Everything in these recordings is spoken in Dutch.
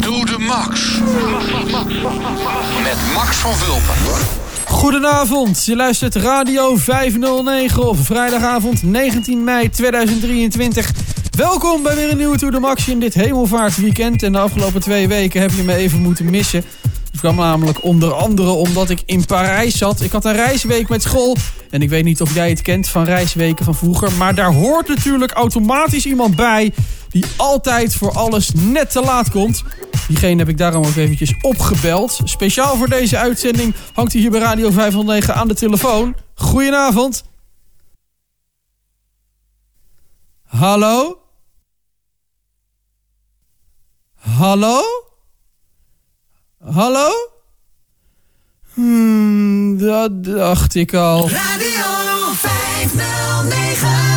Doe de Max. Met Max van Vulpen. Goedenavond, je luistert Radio 509 op vrijdagavond 19 mei 2023. Welkom bij weer een nieuwe Tour de Max in dit hemelvaartweekend. En de afgelopen twee weken heb je me even moeten missen. Dat kwam namelijk onder andere omdat ik in Parijs zat. Ik had een reisweek met school. En ik weet niet of jij het kent van reisweken van vroeger. Maar daar hoort natuurlijk automatisch iemand bij die altijd voor alles net te laat komt. Diegene heb ik daarom ook eventjes opgebeld. Speciaal voor deze uitzending hangt hij hier bij Radio 509 aan de telefoon. Goedenavond. Hallo? Hallo? Hallo? Hmm, dat dacht ik al. Radio 509.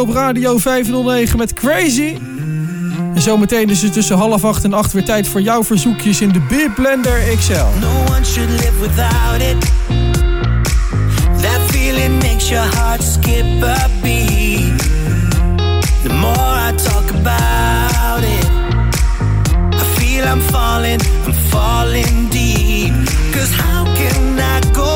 op Radio 509 met Crazy. En zometeen is het tussen half acht en acht weer tijd voor jouw verzoekjes in de Beer Blender XL. No one should live without it. That feeling makes your heart skip a beat. The more I talk about it, I feel I'm falling, I'm falling deep. Cause how can I go?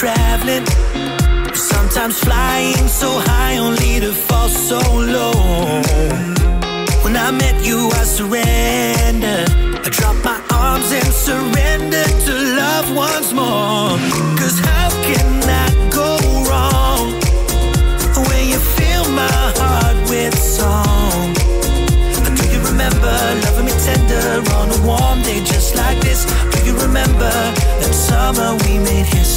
traveling, sometimes flying so high only to fall so low. When I met you, I surrendered. I dropped my arms and surrendered to love once more. Cause how can I go wrong when you fill my heart with song? Do you remember loving me tender on a warm day just like this? Do you remember that summer we made history?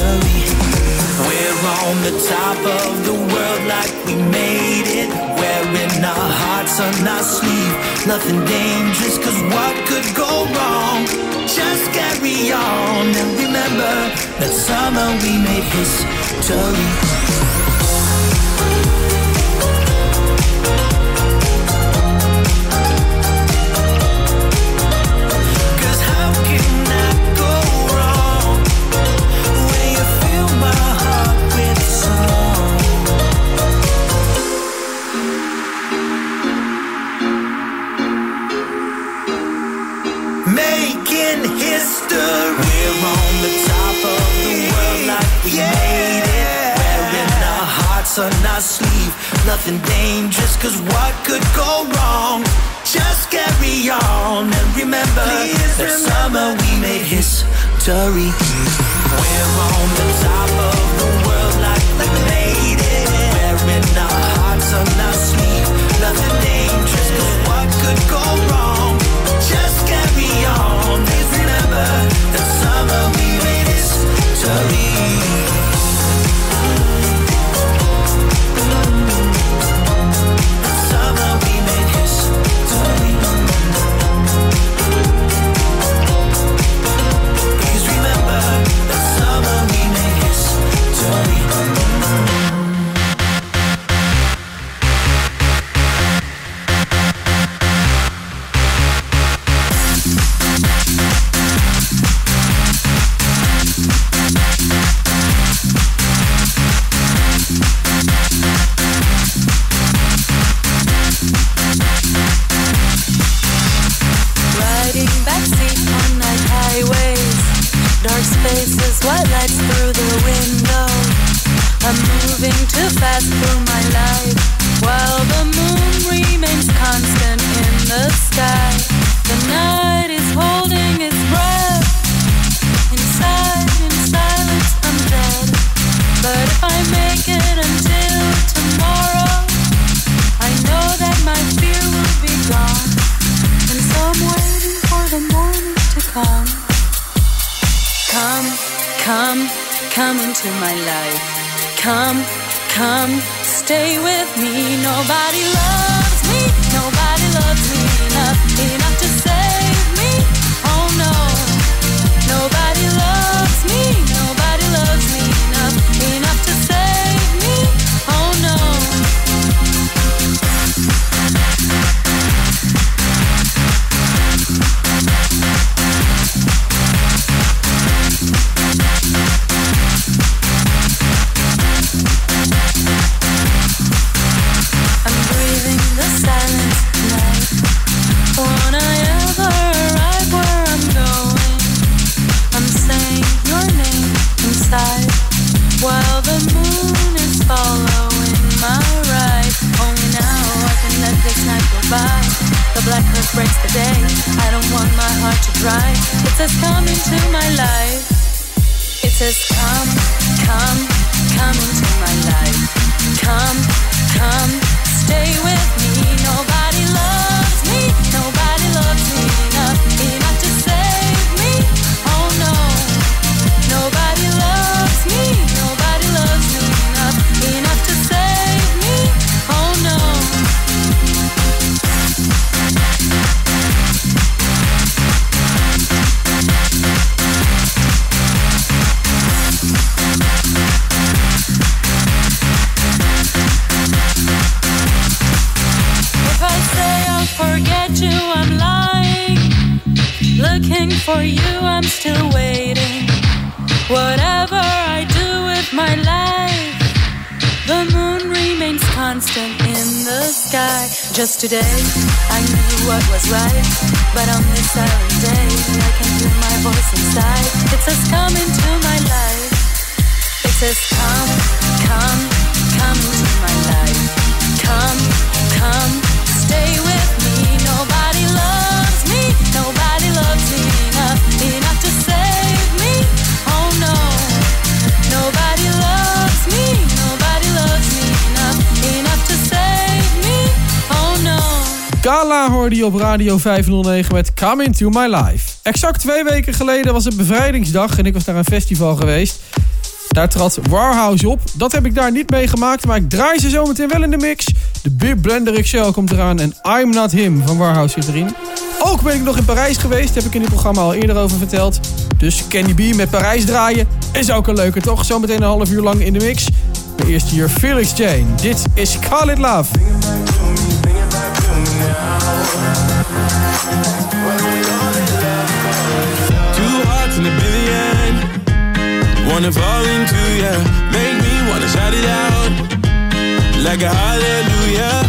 victory. We're on the top of the world like we made it. Wearing our hearts on our sleeve. Nothing dangerous, cause what could go wrong? Just carry on and remember that summer we made history. making history. We're on the top of the world like we yeah. made it. Wearing our hearts on our sleeve. Nothing dangerous, cause what could go wrong? Just carry on and remember Please that remember. summer we made history. We're on the top of the world like we made it. Wearing our hearts on our sleeve. Nothing dangerous, cause what could go wrong? summer, that summer we made history. life. Come, come, stay with me. Nobody loves me. Nobody. was right. But on this silent day, I can hear my voice inside. It says, Come into my life. It says, Come, come, come into my life. Come, come, stay Die op Radio 509 met Come Into My Life. Exact twee weken geleden was het bevrijdingsdag en ik was naar een festival geweest. Daar trad Warhouse op. Dat heb ik daar niet meegemaakt, maar ik draai ze zometeen wel in de mix. De Beer Blender XL komt eraan en I'm Not Him van Warhouse zit erin. Ook ben ik nog in Parijs geweest, heb ik in dit programma al eerder over verteld. Dus Candy B met Parijs draaien is ook een leuke toch? Zometeen een half uur lang in de mix. De eerste hier Felix Jane. Dit is Call It Love. wanna fall into ya Make me wanna shout it out Like a hallelujah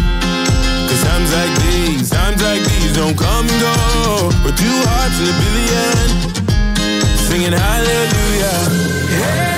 Cause times like these, times like these don't come and go We're two hearts in a billion Singing hallelujah yeah.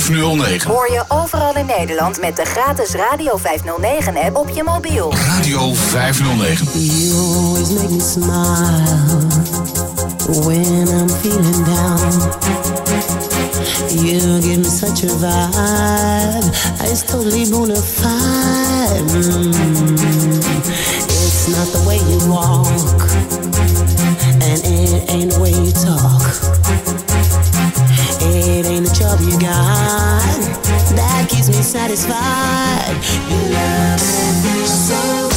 509. Hoor je overal in Nederland met de gratis Radio 509-app op je mobiel. Radio 509. You always make me smile when I'm feeling down. You give me such a vibe, I just totally wanna fide. Mm. It's not the way you walk, and it ain't the way you talk. love you got that keeps me satisfied. You love me so.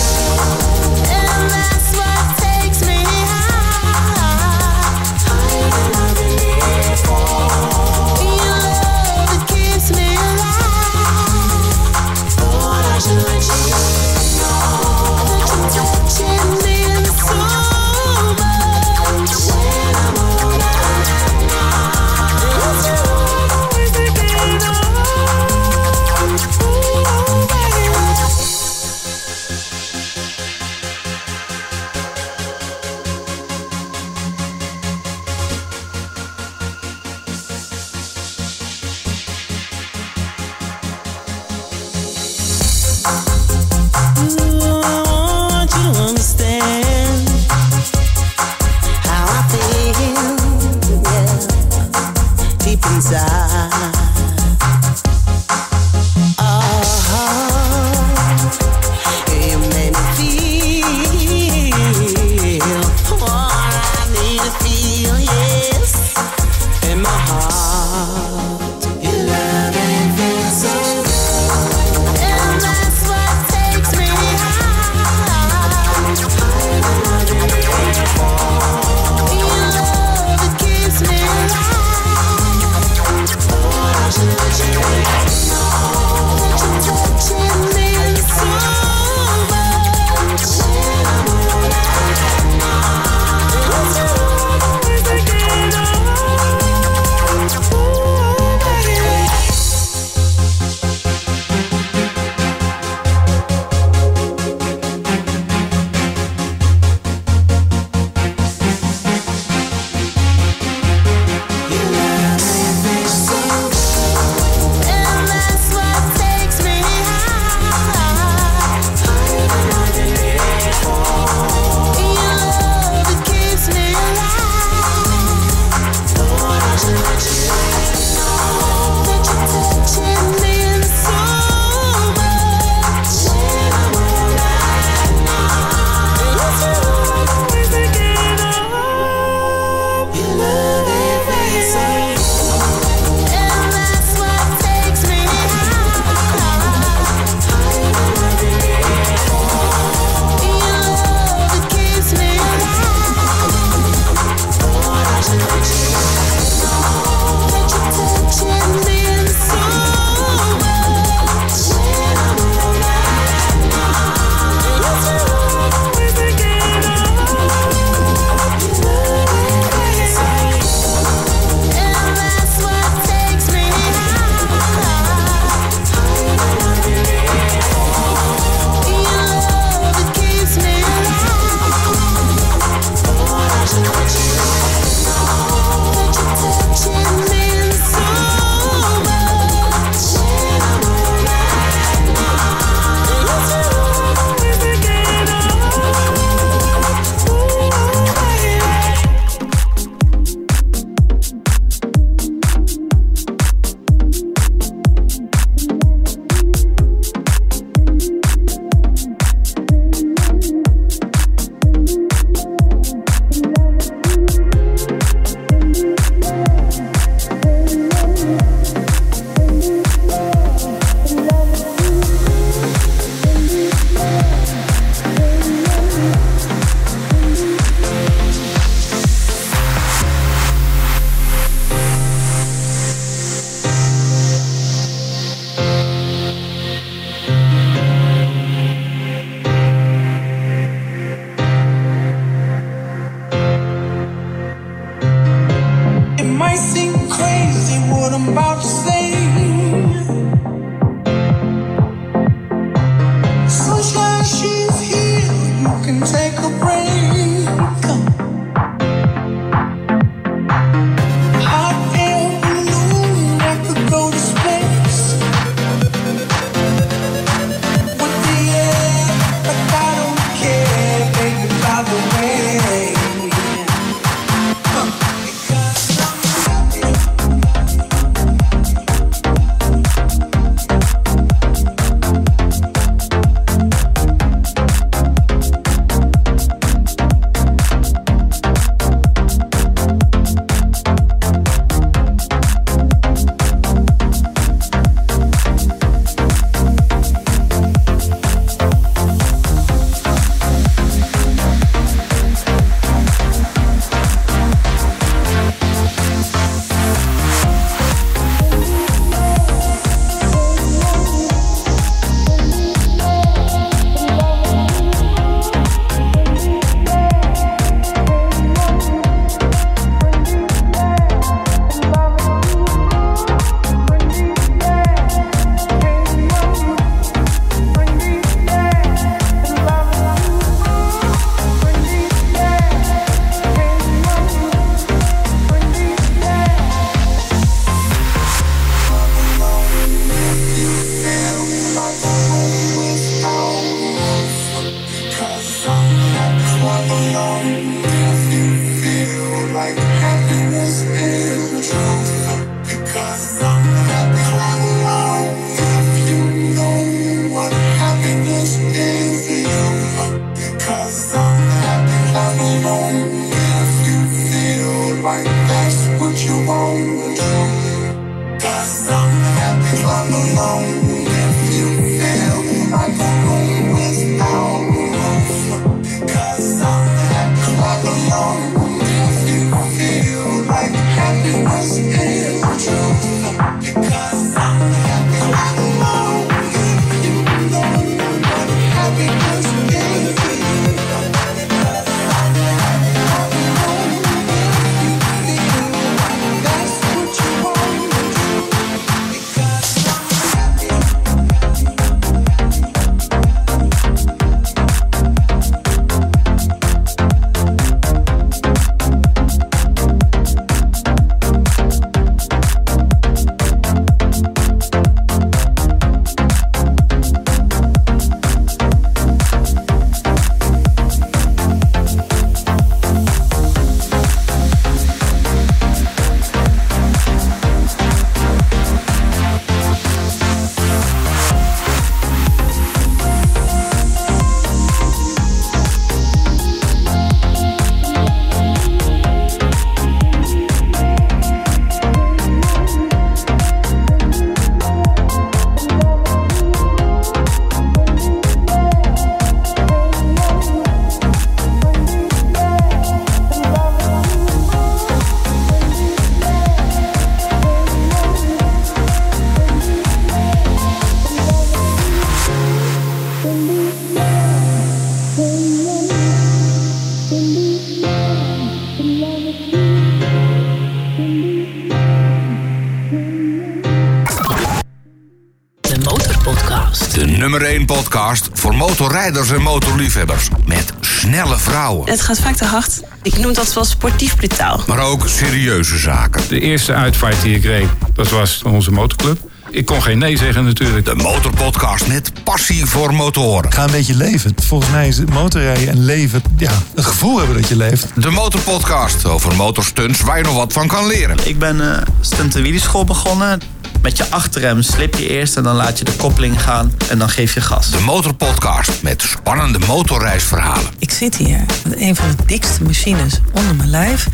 podcast voor motorrijders en motorliefhebbers. Met snelle vrouwen. Het gaat vaak te hard. Ik noem dat wel sportief brutaal. Maar ook serieuze zaken. De eerste uitvaart die ik reed, dat was onze motorclub. Ik kon geen nee zeggen natuurlijk. De motorpodcast met passie voor motoren. ga een beetje leven. Volgens mij is motorrijden en leven, ja, een gevoel hebben dat je leeft. De motorpodcast over motorstunts waar je nog wat van kan leren. Ik ben uh, stunt en begonnen. Met je achterrem slip je eerst en dan laat je de koppeling gaan en dan geef je gas. De Motorpodcast met spannende motorreisverhalen. Ik zit hier met een van de dikste machines onder mijn lijf.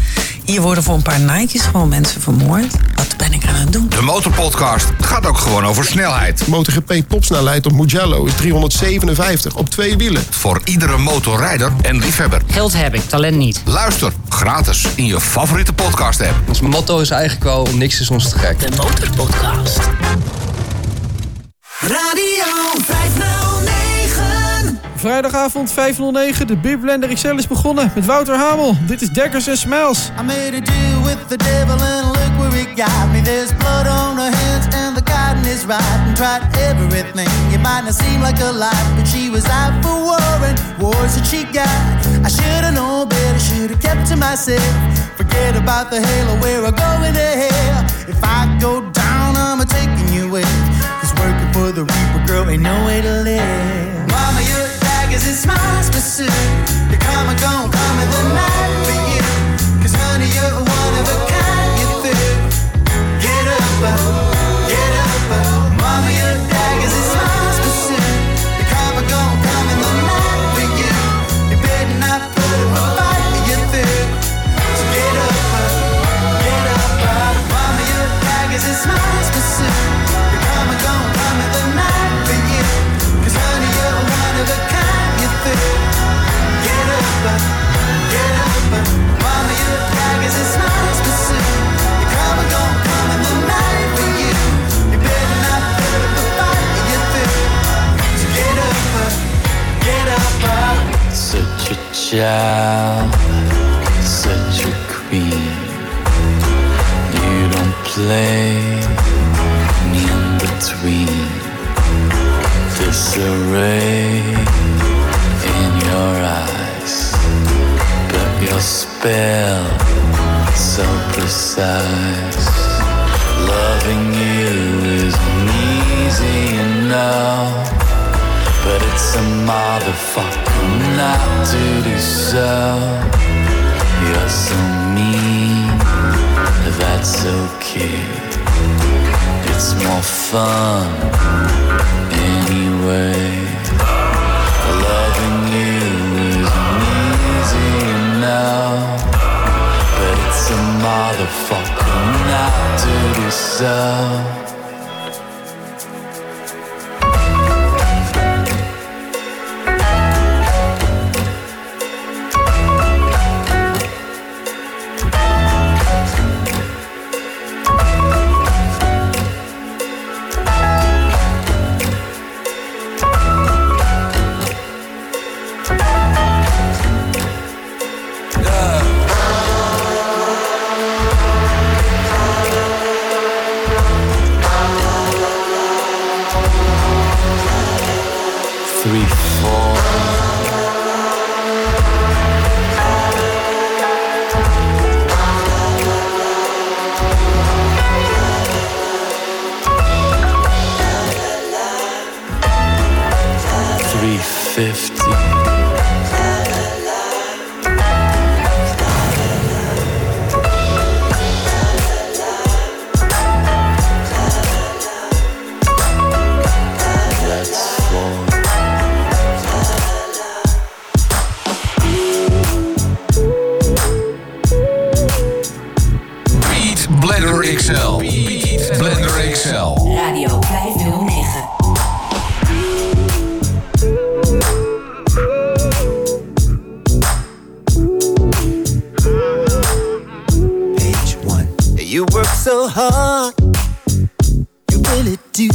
Hier worden voor een paar naaitjes gewoon mensen vermoord. De Motorpodcast gaat ook gewoon over snelheid. MotoGP topsnelheid op Mugello is 357 op twee wielen. Voor iedere motorrijder en liefhebber. Geld heb ik, talent niet. Luister gratis in je favoriete podcast app. Ons motto is eigenlijk wel niks is ons te gek. De Motorpodcast. Radio 50. Vrijdagavond 509, de Beerblender XL is begonnen met Wouter Hamel. Dit is Dekkers en Smiles. I made a deal with the devil and look where it got me. There's blood on her hands and the cotton is rotten. Tried everything, it might not seem like a lot, but she was out for war and war's that she got. I should've known better, should've kept to myself. Forget about the halo where we're going to hell. If I go down, I'm taking you with. Cause working for the Reaper girl ain't no way to live. smiles pursued. You come and go, come in the night. child, such a queen. You don't play in between disarray in your eyes, but your spell so precise. Loving you isn't easy enough. But it's a motherfucker not to deserve. You're so mean, that's okay. It's more fun anyway. Loving you isn't easy now, But it's a motherfucker not to deserve. XL. Radio 509. You work so hard, you really do.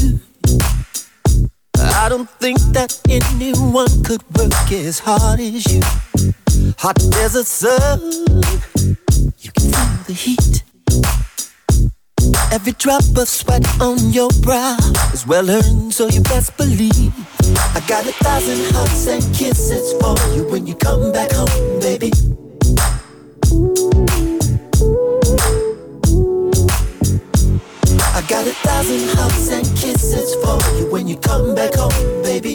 I don't think that anyone could work as hard as you. Hot as a sun, you can feel the heat. Every drop of sweat on your brow is well earned, so you best believe. I got a thousand hugs and kisses for you when you come back home, baby. I got a thousand hugs and kisses for you when you come back home, baby.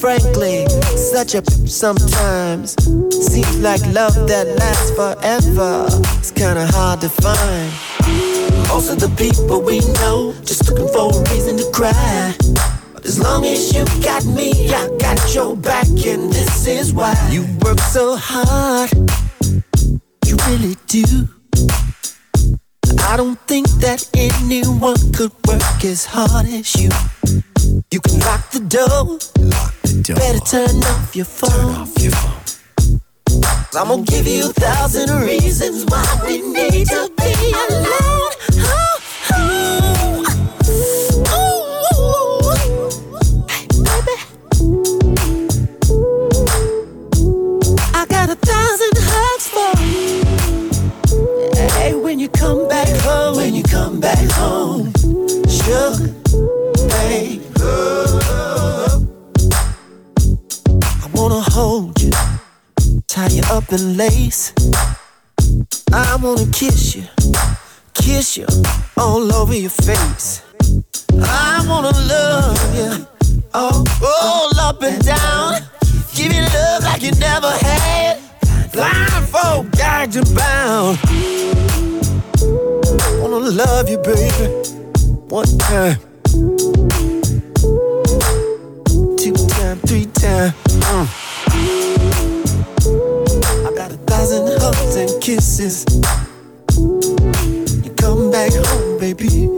Frankly, such a sometimes. Seems like love that lasts forever. It's kinda hard to find. Most of the people we know just looking for a reason to cry. But as long as you got me, I got your back, and this is why you work so hard. You really do. I don't think that anyone could work as hard as you. You can lock the door. Better turn off your phone. Turn off your phone. I'm gonna give you a thousand reasons why we need to be alone. the lace. I wanna kiss you, kiss you all over your face. I wanna love you, all, all up and down. Give you love like you never had. Blindfold, guide you bound. Wanna love you, baby, one time. Two time, three time. Mm. Hugs and hugs and kisses. You come back home, baby.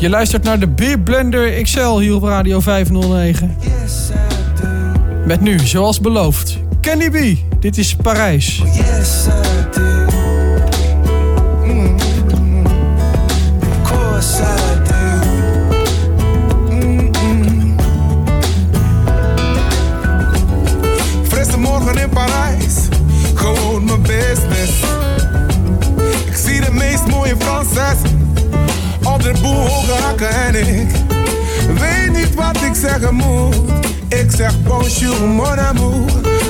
Je luistert naar de Beer Blender XL hier op Radio 509. Met nu, zoals beloofd, Kenny B. Dit is Parijs. Yes, I morgen in Parijs, gewoon mijn business. de boel hoger hakken en ik weet niet wat ik zeggen moet. Ik zeg bonjour mon amour,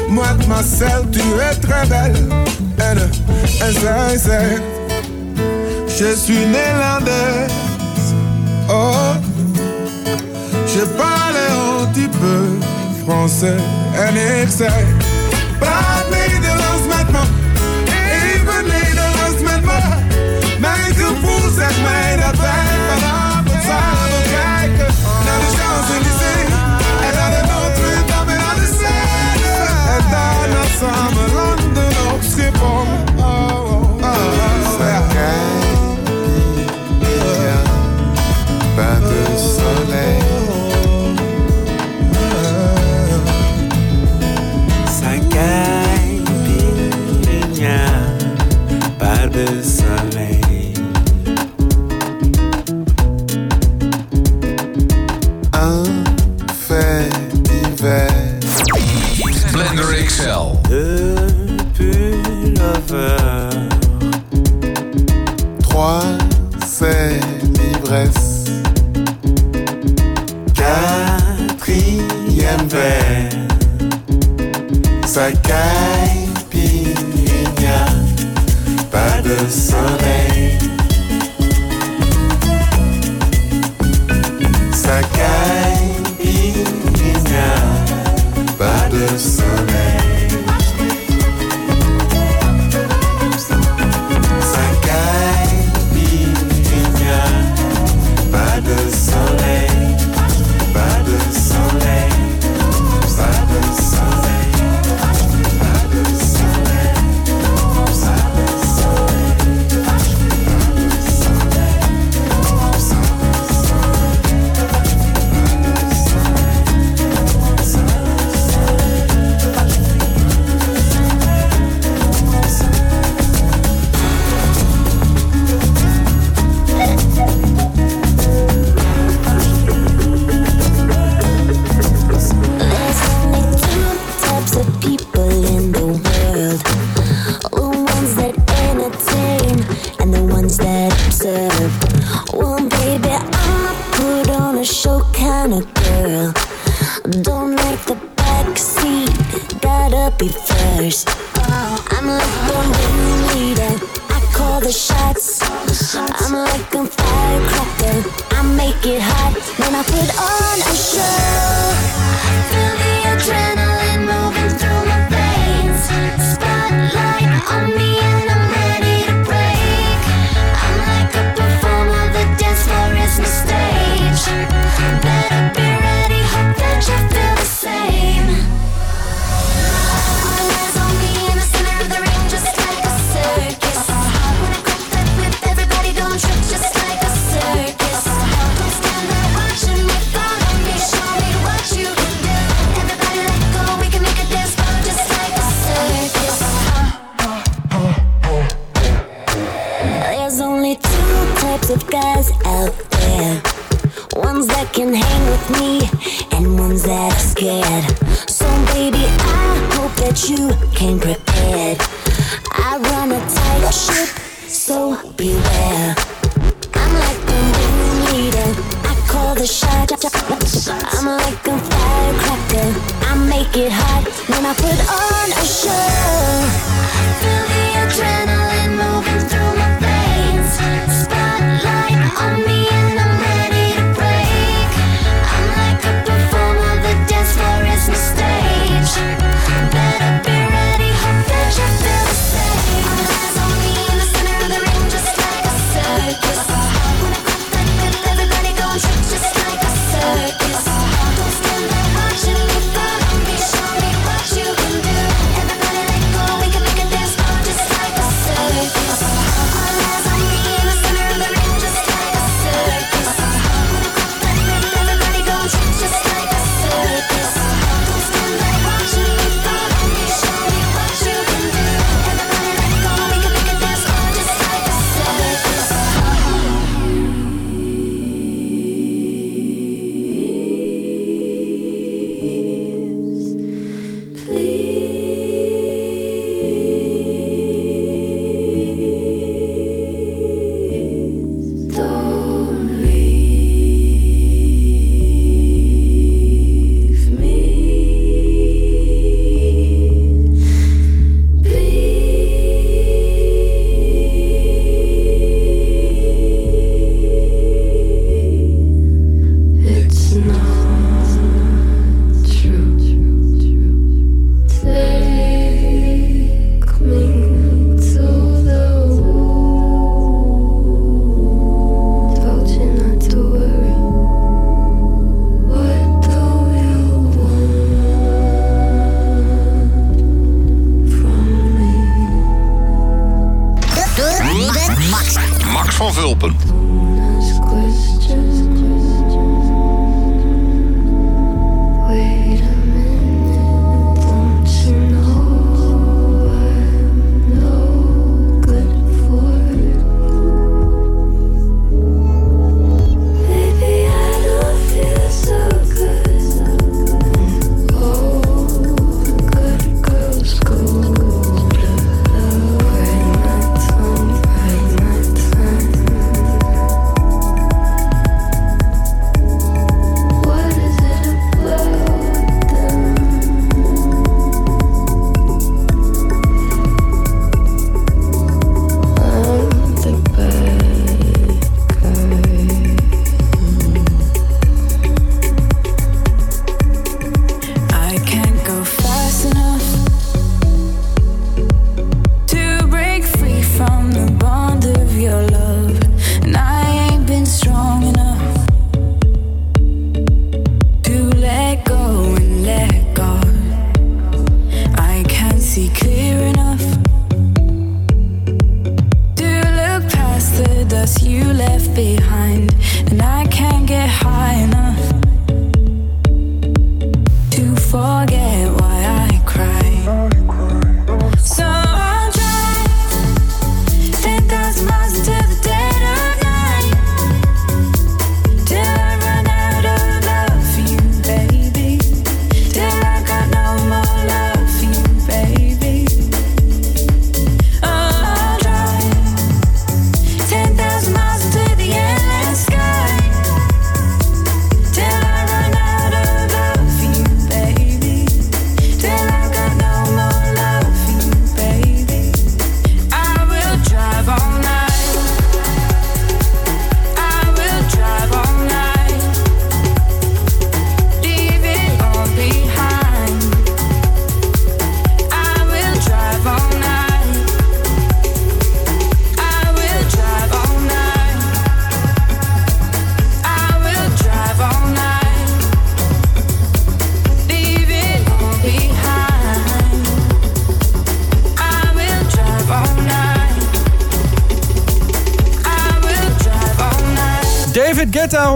moi Marcel tu es très belle. En, en zij zegt, je suis néerlandaise, oh. Je parle un petit peu français en ik zeg, moi, c'est l'ivresse. Quatrième verre, ça caille, pas de soleil. Ça caille, pas de soleil.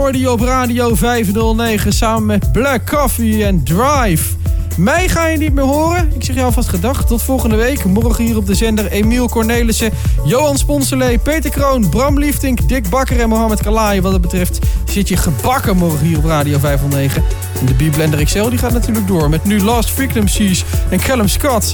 op Radio 509 samen met Black Coffee en Drive. Mij ga je niet meer horen. Ik zeg jou alvast gedag. Tot volgende week. Morgen hier op de zender Emiel Cornelissen, Johan Sponselee, Peter Kroon, Bram Liefding, Dick Bakker en Mohamed Kalaai. Wat dat betreft zit je gebakken morgen hier op Radio 509. En de blender XL die gaat natuurlijk door met nu Last Victim Seas en Callum Scott.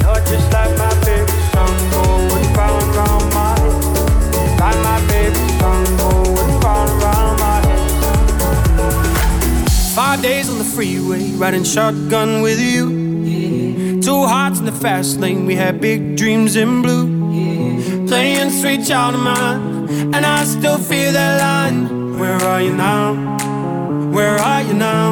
freeway, eh? riding shotgun with you. Yeah. Two hearts in the fast lane, we had big dreams in blue. Yeah. Playing sweet child of mine, and I still feel that line. Where are you now? Where are you now?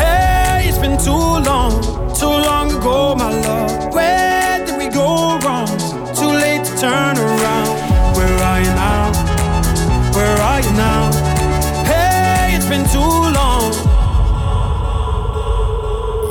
Hey, it's been too long, too long ago, my love. Where did we go wrong? Too late to turn around. Where are you now? Where are you now? Hey, it's been too long.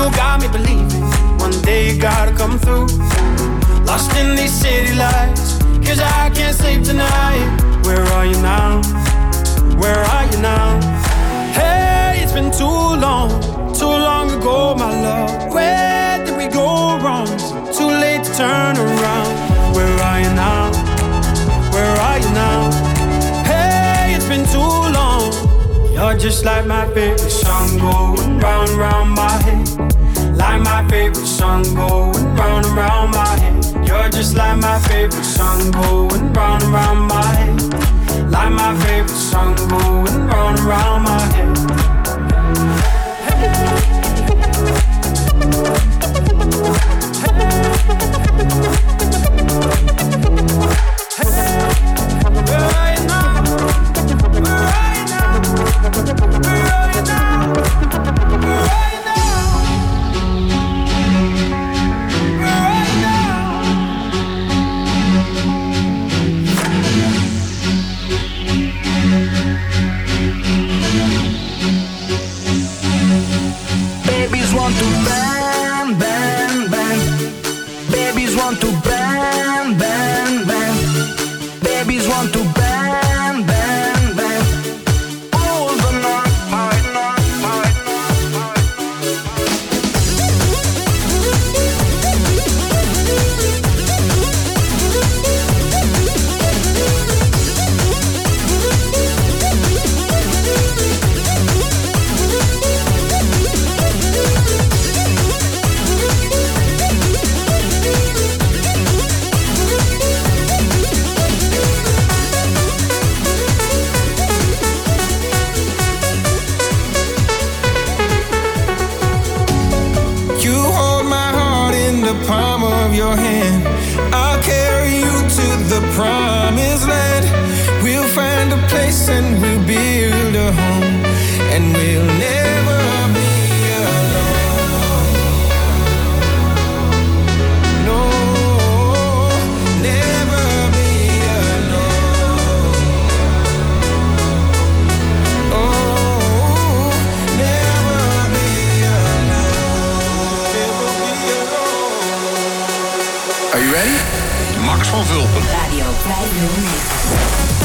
You got me believing one day you gotta come through. Lost in these city lights, cause I can't sleep tonight. Where are you now? Where are you now? Hey, it's been too long, too long ago, my love. Where did we go wrong? too late to turn around. Where are you now? Where are you now? Hey, it's been too long. You're just like my favorite song going round, round my head like my favorite song going round and round my head. You're just like my favorite song going round and round my head. Like my favorite song ready? Max van Vulpen. Radio 509.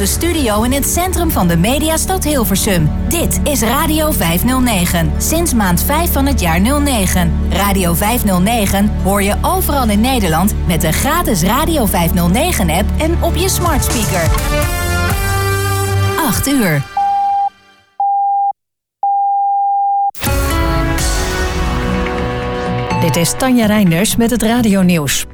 onze studio in het centrum van de mediastad Hilversum. Dit is Radio 509, sinds maand 5 van het jaar 09. Radio 509 hoor je overal in Nederland met de gratis Radio 509-app en op je smart speaker. 8 uur. Dit is Tanja Reinders met het Radio Nieuws.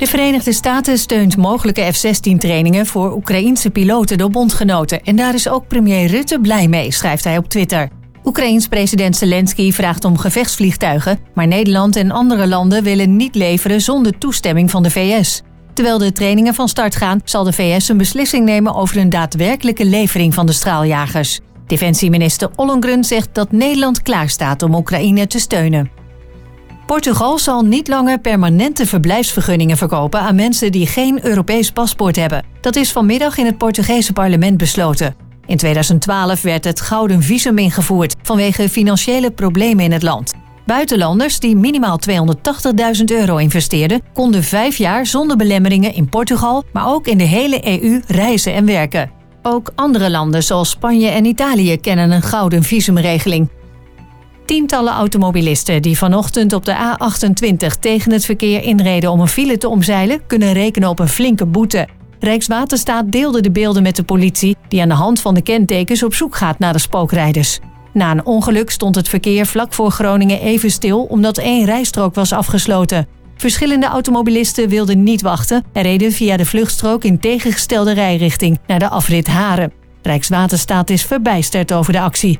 De Verenigde Staten steunt mogelijke F-16-trainingen voor Oekraïense piloten door bondgenoten. En daar is ook premier Rutte blij mee, schrijft hij op Twitter. Oekraïns president Zelensky vraagt om gevechtsvliegtuigen, maar Nederland en andere landen willen niet leveren zonder toestemming van de VS. Terwijl de trainingen van start gaan, zal de VS een beslissing nemen over een daadwerkelijke levering van de straaljagers. Defensieminister Ollongren zegt dat Nederland klaarstaat om Oekraïne te steunen. Portugal zal niet langer permanente verblijfsvergunningen verkopen aan mensen die geen Europees paspoort hebben. Dat is vanmiddag in het Portugese parlement besloten. In 2012 werd het gouden visum ingevoerd vanwege financiële problemen in het land. Buitenlanders die minimaal 280.000 euro investeerden, konden vijf jaar zonder belemmeringen in Portugal, maar ook in de hele EU reizen en werken. Ook andere landen zoals Spanje en Italië kennen een gouden visumregeling. Tientallen automobilisten die vanochtend op de A28 tegen het verkeer inreden om een file te omzeilen, kunnen rekenen op een flinke boete. Rijkswaterstaat deelde de beelden met de politie, die aan de hand van de kentekens op zoek gaat naar de spookrijders. Na een ongeluk stond het verkeer vlak voor Groningen even stil omdat één rijstrook was afgesloten. Verschillende automobilisten wilden niet wachten en reden via de vluchtstrook in tegengestelde rijrichting naar de afrit Haren. Rijkswaterstaat is verbijsterd over de actie.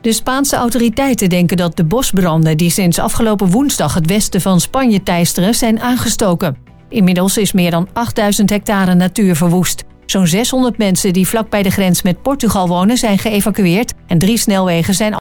De Spaanse autoriteiten denken dat de bosbranden die sinds afgelopen woensdag het westen van Spanje teisteren zijn aangestoken. Inmiddels is meer dan 8000 hectare natuur verwoest. Zo'n 600 mensen die vlak bij de grens met Portugal wonen zijn geëvacueerd en drie snelwegen zijn